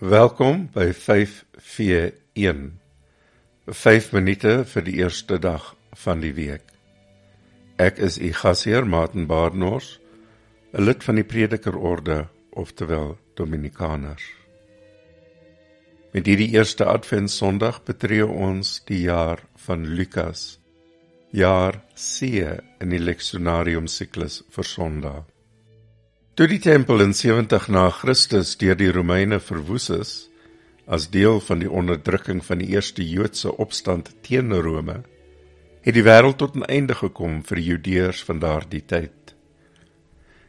Welkom by 5v1. 5 minute vir die eerste dag van die week. Ek is u gasheer Martin Baardnors, 'n lid van die Predikerorde, oftewel Dominikaners. Met hierdie eerste Advent-Sondag betree ons die jaar van Lukas, jaar C in die Leksionarium siklus vir Sondag. Toe die tempel in 70 na Christus deur die Romeine verwoes is as deel van die onderdrukking van die eerste Joodse opstand teen Rome, het die wêreld tot 'n einde gekom vir die Judeërs van daardie tyd.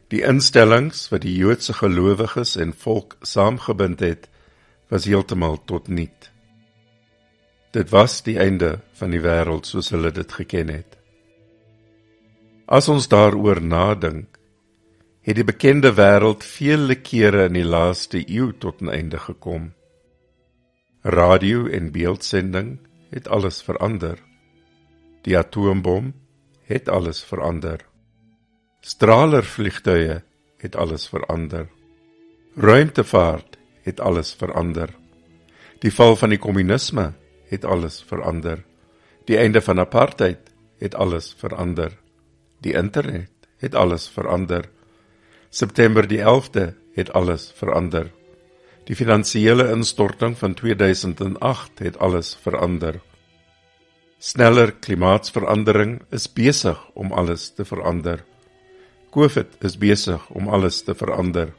Die instellings wat die Joodse gelowiges en volk saamgebind het, was heeltemal tot niet. Dit was die einde van die wêreld soos hulle dit geken het. As ons daaroor nadink, het die bekende wêreld vele kere in die laaste eeu tot 'n einde gekom. Radio en beeldsending het alles verander. Die atoombom het alles verander. Stralervliegtuie het alles verander. Ruimtevaart het alles verander. Die val van die kommunisme het alles verander. Die einde van apartheid het alles verander. Die internet het alles verander. September die 11de het alles verander. Die finansiële instorting van 2008 het alles verander. Sneller klimaatsverandering is besig om alles te verander. COVID is besig om alles te verander.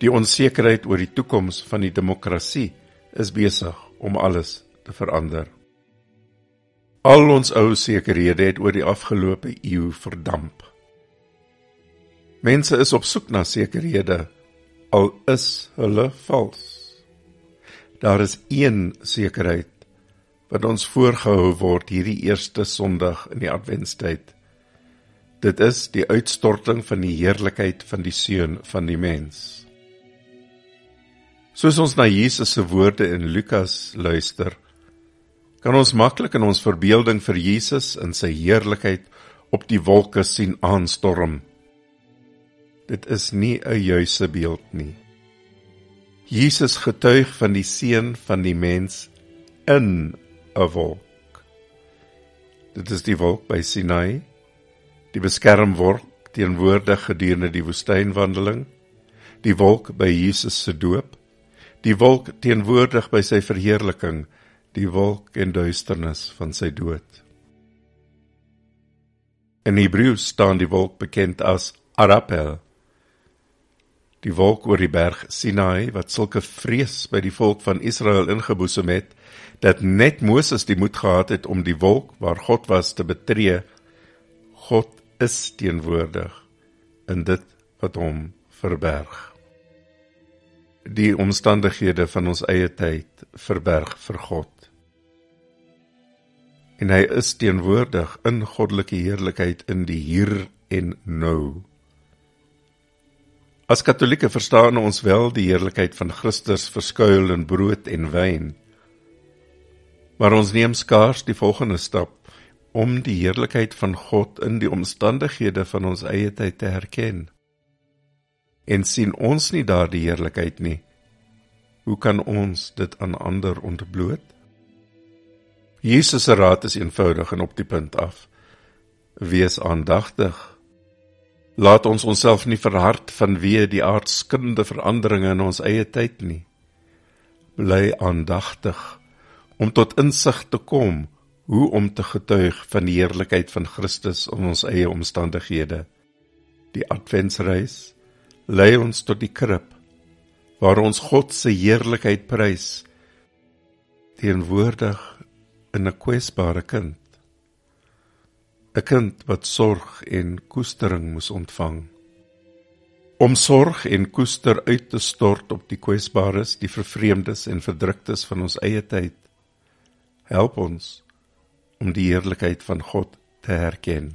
Die onsekerheid oor die toekoms van die demokrasie is besig om alles te verander. Al ons ou sekerhede het oor die afgelope eeu verdamp. Mense is op soek na sekerhede al is hulle vals. Daar is een sekerheid wat ons voorgehou word hierdie eerste Sondag in die Adventstyd. Dit is die uitstorting van die heerlikheid van die seun van die mens. Soos ons na Jesus se woorde in Lukas luister, kan ons maklik in ons verbeelding vir Jesus in sy heerlikheid op die wolke sien aanstorm Dit is nie 'n juise beeld nie. Jesus getuig van die seun van die mens in 'n wolk. Dit is die wolk by Sinai, die beskermwolk teenwoordig gedurende die woestynwandeling, die wolk by Jesus se doop, die wolk teenwoordig by sy verheerliking, die wolk en duisternis van sy dood. In Hebreëus staan die wolk bekend as Arapel die wolk oor die berg Sinai wat sulke vrees by die volk van Israel ingeboesem het dat net Moses die moed gehad het om die wolk waar God was te betree God is teenwoordig in dit wat hom verberg. Die omstandighede van ons eie tyd verberg vir God. En hy is teenwoordig in goddelike heerlikheid in die hier en nou As Katolieke verstaan ons wel die heerlikheid van Christus verskuil in brood en wyn. Maar ons neem skaars die volgende stap om die heerlikheid van God in die omstandighede van ons eie tyd te herken. En sien ons nie daardie heerlikheid nie, hoe kan ons dit aan ander ontbloot? Jesus se raad is eenvoudig en op die punt af. Wees aandagtig Laat ons onsself nie verhard vanweë die aardskinde veranderinge in ons eie tyd nie. Bly aandagtig om tot insig te kom hoe om te getuig van die heerlikheid van Christus in ons eie omstandighede. Die adventsreis lei ons tot die krib waar ons God se heerlikheid prys teenwoordig in 'n kwesbare kind. 'n kind wat sorg en koestering moes ontvang. Om sorg en koester uit te stort op die kwesbares, die vervreemdes en verdruktes van ons eie tyd, help ons om die heerlikheid van God te herken.